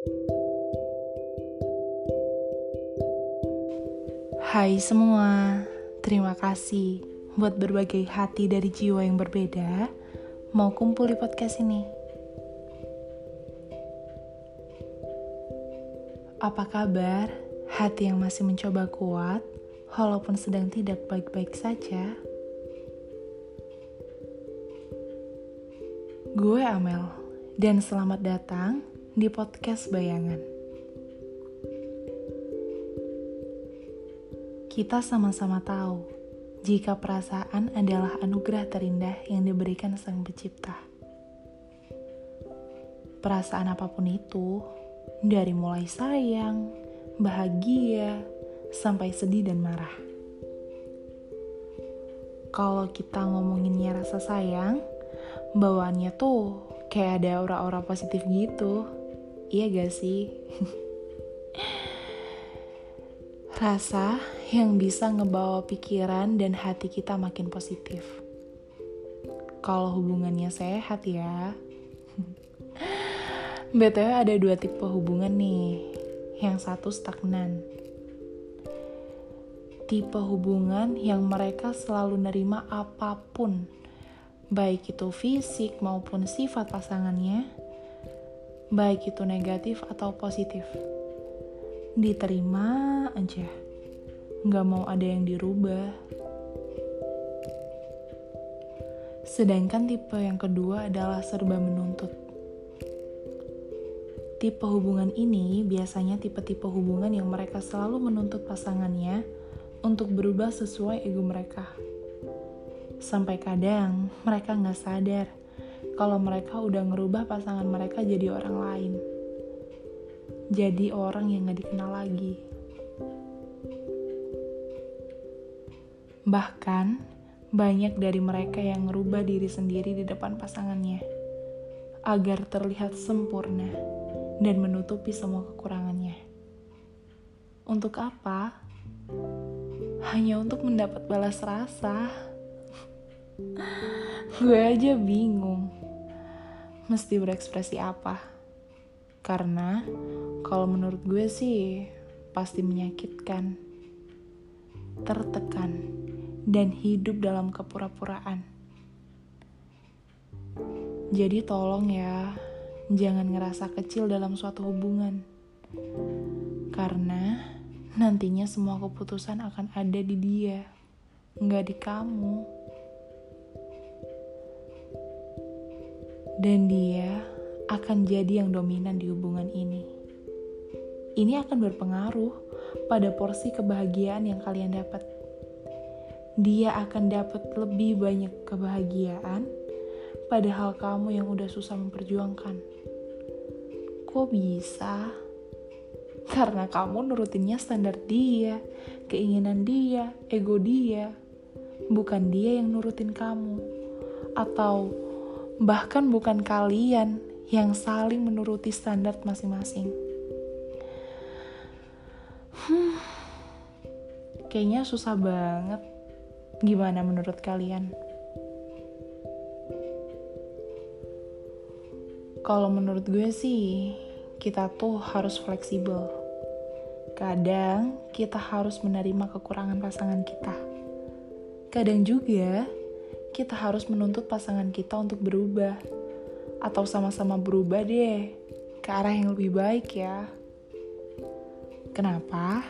Hai semua, terima kasih buat berbagai hati dari jiwa yang berbeda mau kumpul di podcast ini. Apa kabar hati yang masih mencoba kuat walaupun sedang tidak baik-baik saja? Gue Amel dan selamat datang di podcast Bayangan. Kita sama-sama tahu jika perasaan adalah anugerah terindah yang diberikan Sang Pencipta. Perasaan apa pun itu, dari mulai sayang, bahagia, sampai sedih dan marah. Kalau kita ngomonginnya rasa sayang, bawaannya tuh kayak ada aura-aura positif gitu. Iya gak sih? Rasa yang bisa ngebawa pikiran dan hati kita makin positif. Kalau hubungannya sehat ya. BTW ada dua tipe hubungan nih. Yang satu stagnan. Tipe hubungan yang mereka selalu nerima apa pun. Baik itu fisik maupun sifat pasangannya. Baik itu negatif atau positif. Diterima aja. Nggak mau ada yang dirubah. Sedangkan tipe yang kedua adalah serba menuntut. Tipe hubungan ini biasanya tipe-tipe hubungan yang mereka selalu menuntut pasangannya untuk berubah sesuai ego mereka. Sampai kadang mereka nggak sadar kalau mereka udah ngerubah pasangan mereka jadi orang lain jadi orang yang gak dikenal lagi. Bahkan, banyak dari mereka yang ngerubah diri sendiri di depan pasangannya agar terlihat sempurna dan menutupi semua kekurangannya. Untuk apa? Hanya untuk mendapat balas rasa. Gue aja bingung. Mesti berekspresi apa? Karena kalau menurut gue sih pasti menyakitkan, tertekan, dan hidup dalam kepura-puraan. Jadi tolong ya, jangan ngerasa kecil dalam suatu hubungan. Karena nantinya semua keputusan akan ada di dia, nggak di kamu. Dan dia akan jadi yang dominan di hubungan ini. Ini akan berpengaruh pada porsi kebahagiaan yang kalian dapat. Dia akan dapat lebih banyak kebahagiaan, padahal kamu yang udah susah memperjuangkan. Kok bisa? Karena kamu nurutinnya standar dia, keinginan dia, ego dia. Bukan dia yang nurutin kamu. Atau bahkan bukan kalian yang saling menuruti standar masing-masing. Hmm, kayaknya susah banget. Gimana menurut kalian? Kalau menurut gue sih, kita tuh harus fleksibel. Kadang kita harus menerima kekurangan pasangan kita. Kadang juga kita harus menuntut pasangan kita untuk berubah atau sama-sama berubah deh ke arah yang lebih baik ya. Kenapa?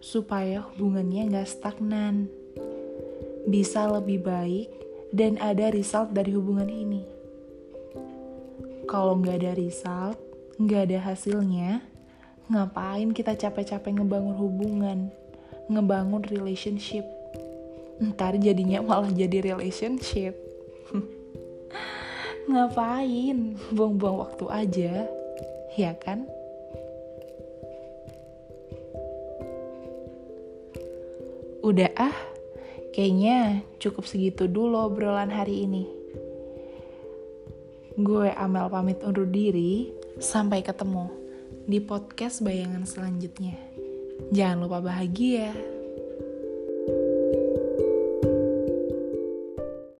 Supaya hubungannya nggak stagnan, bisa lebih baik dan ada result dari hubungan ini. Kalau nggak ada result, nggak ada hasilnya, ngapain kita capek-capek ngebangun hubungan, ngebangun relationship? Ntar jadinya malah jadi relationship. Ngapain? Buang-buang waktu aja, ya kan? Udah ah, kayaknya cukup segitu dulu obrolan hari ini. Gue Amel pamit undur diri, sampai ketemu di podcast bayangan selanjutnya. Jangan lupa bahagia.